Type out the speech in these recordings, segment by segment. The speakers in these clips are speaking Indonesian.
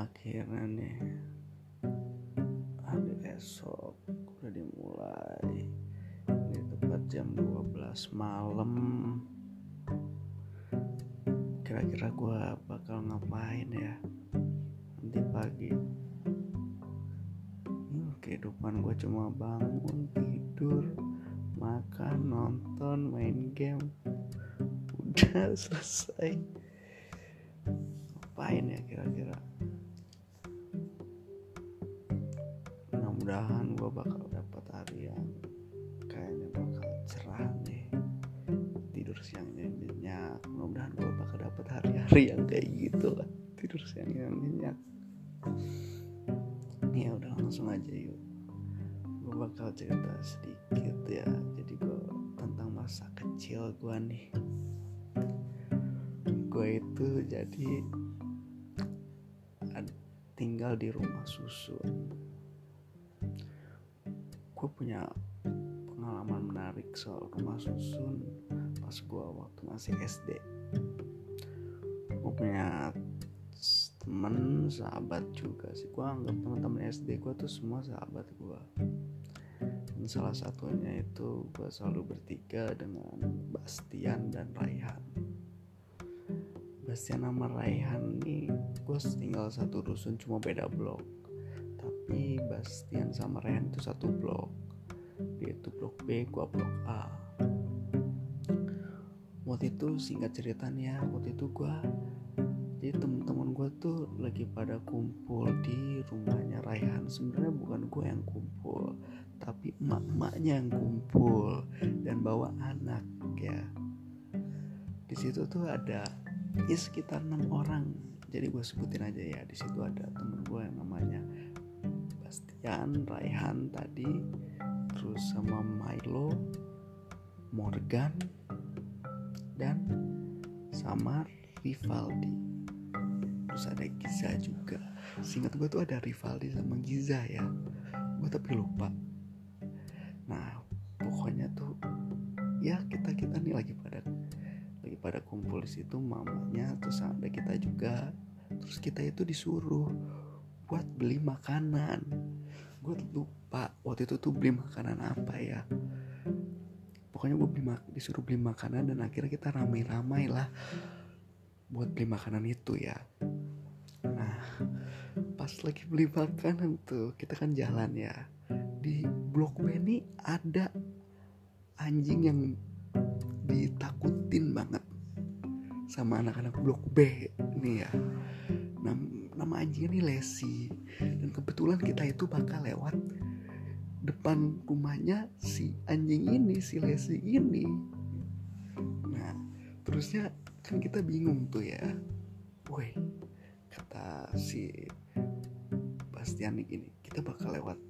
akhirnya nih hari esok udah dimulai. Ini tepat jam 12 malam. Kira-kira gue bakal ngapain ya? Nanti pagi. Hmm, kehidupan gue cuma bangun tidur makan nonton main game. Udah selesai. Ngapain ya kira-kira mudah-mudahan gue bakal dapat hari yang kayaknya bakal cerah nih tidur siangnya nyenyak. Mudah-mudahan gue bakal dapat hari-hari yang kayak gitu lah. Tidur siangnya nyenyak. Ya udah langsung aja yuk. Gue bakal cerita sedikit ya. Jadi gue tentang masa kecil gue nih. Gue itu jadi tinggal di rumah susun gue punya pengalaman menarik soal rumah susun pas gue waktu masih SD gue punya temen sahabat juga sih. Gue anggap teman-teman SD gue tuh semua sahabat gue dan salah satunya itu gue selalu bertiga dengan Bastian dan Raihan. Bastian sama Raihan nih gue tinggal satu dusun cuma beda blok tapi Bastian sama Raihan itu satu blok. Dia itu blok B gua blok A. Waktu itu singkat ceritanya waktu itu gua jadi teman-teman gue tuh lagi pada kumpul di rumahnya Raihan. Sebenarnya bukan gue yang kumpul tapi emak-emaknya yang kumpul dan bawa anak ya. Di situ tuh ada ya sekitar enam orang. Jadi gue sebutin aja ya di situ ada temen gue yang namanya Bastian Raihan tadi terus sama Milo Morgan dan sama Rivaldi. Terus ada Giza juga. Singkat gue tuh ada Rivaldi sama Giza ya. Gue tapi lupa. Nah pokoknya tuh ya kita kita nih lagi pada pada kumpul di situ mamanya terus ada kita juga. Terus kita itu disuruh buat beli makanan. Gue lupa waktu itu tuh beli makanan apa ya. Pokoknya gue beli disuruh beli makanan dan akhirnya kita ramai-ramai lah buat beli makanan itu ya. Nah pas lagi beli makanan tuh kita kan jalan ya. Di blok B ini ada anjing yang ditakutin banget sama anak-anak blok B nih ya. Nama, nama anjingnya nih Lesi. Dan kebetulan kita itu bakal lewat depan rumahnya si anjing ini si Lesi ini. Nah terusnya kan kita bingung tuh ya. Woi kata si Bastian ini kita bakal lewat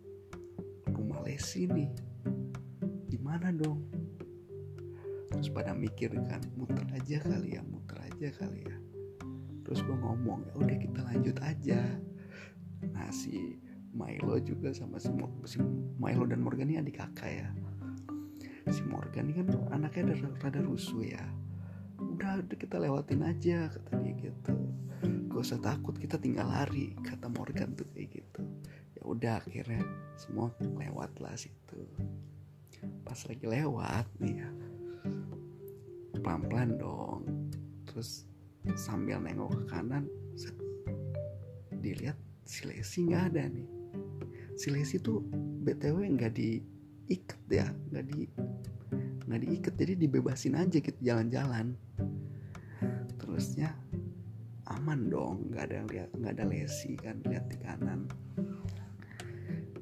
rumah Lesi nih. Gimana dong? Terus pada mikir kan muter aja kali ya muter aja kali ya terus gue ngomong ya udah kita lanjut aja. Nah si Milo juga sama si, si Milo dan Morgan ini adik kakak ya. Si Morgan ini kan anaknya ada rada rusuh ya. Udah udah kita lewatin aja kata dia gitu. Gak usah takut kita tinggal lari kata Morgan tuh kayak gitu. Ya udah akhirnya semua lewat lah situ. Pas lagi lewat nih ya pelan-pelan dong. Terus sambil nengok ke kanan set, dilihat si Lesi nggak ada nih. Si Lesi tuh btw nggak diikat ya nggak di nggak diikat. Jadi dibebasin aja gitu jalan-jalan. Terusnya aman dong nggak ada lihat nggak ada Lesi kan lihat di kanan.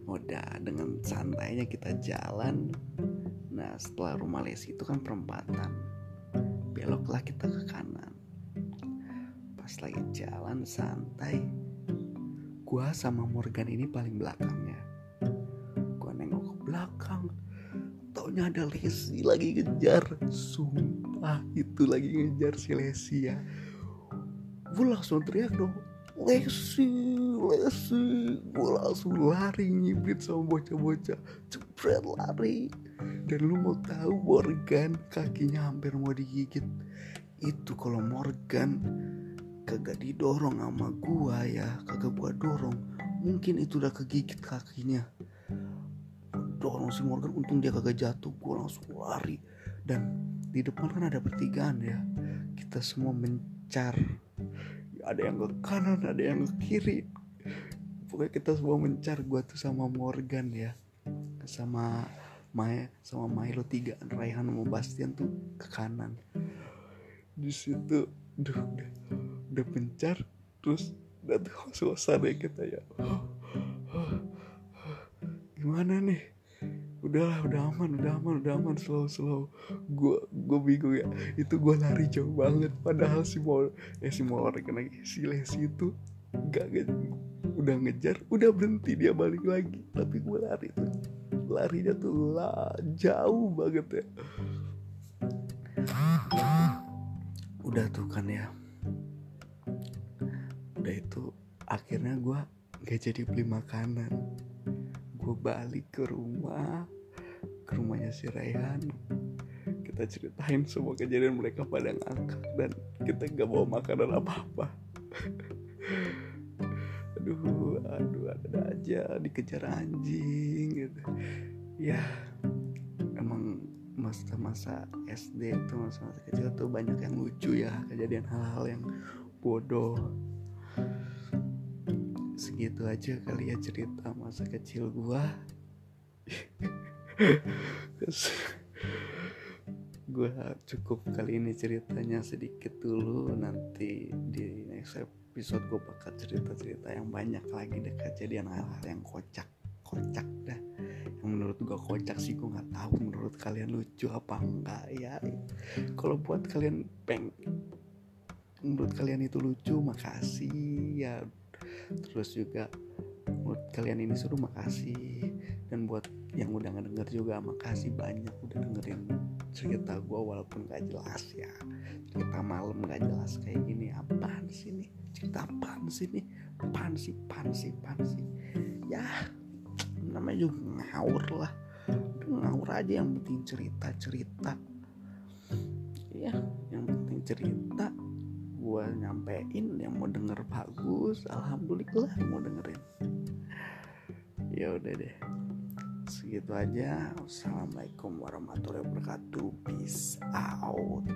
Udah dengan santainya kita jalan. Nah setelah rumah Lesi itu kan perempatan. Beloklah kita ke kanan pas lagi jalan santai. Gua sama Morgan ini paling belakangnya. Gua nengok ke belakang. Taunya ada Lesi lagi ngejar. Sumpah itu lagi ngejar si Lesi ya. Gue langsung teriak dong Lesi Lesi. Gue langsung lari nyibrit sama bocah-bocah. Cepret lari. Dan lu mau tahu Morgan kakinya hampir mau digigit. Itu kalau Morgan kagak didorong sama gua ya kagak gua dorong mungkin itu udah kegigit kakinya. Dorong si Morgan untung dia kagak jatuh gua langsung lari. Dan di depan kan ada pertigaan ya kita semua mencar. Ada yang ke kanan ada yang ke kiri. Pokoknya kita semua mencar gua tuh sama Morgan ya sama Maya sama Milo tiga Raihan sama Bastian tuh ke kanan. Di situ duh udah, udah pencar terus udah tuh suasana kita ya. Gimana nih? Udahlah udah aman udah aman udah aman. Slow slow. Gue gue bingung ya. Itu gue lari jauh banget. Padahal si mau eh si mau orang lagi. Si Lesi itu gak, gak udah ngejar udah berhenti. Dia balik lagi. Tapi gue lari tuh larinya tuh lah jauh banget ya udah tuh kan ya. Udah itu akhirnya gue gak jadi beli makanan. Gue balik ke rumah ke rumahnya si Raihan kita ceritain semua kejadian mereka pada ngangkat dan kita gak bawa makanan apa-apa. Aduh aduh ada aja dikejar anjing gitu. Ya emang masa-masa SD itu masa-masa kecil tuh banyak yang lucu ya kejadian hal-hal yang bodoh. Segitu aja kali ya cerita masa kecil gua. Gua cukup kali ini ceritanya sedikit dulu nanti di next episode gue bakal cerita-cerita yang banyak lagi deh kejadian hal-hal yang kocak kocak dah menurut gue kocak sih gue nggak tahu menurut kalian lucu apa enggak ya. Kalau buat kalian peng menurut kalian itu lucu makasih ya. Terus juga buat kalian ini seru makasih. Dan buat yang udah ngedenger juga makasih banyak udah dengerin cerita gue walaupun gak jelas ya. Cerita malam gak jelas kayak gini apaan sih nih cerita apaan sih nih apaan sih apaan sih apaan ya namanya juga ngawur lah. Ngawur aja yang penting cerita cerita ya yang penting cerita. Gue nyampein yang mau denger bagus alhamdulillah mau dengerin. Ya udah deh. Segitu aja. Wassalamualaikum warahmatullahi wabarakatuh. Peace out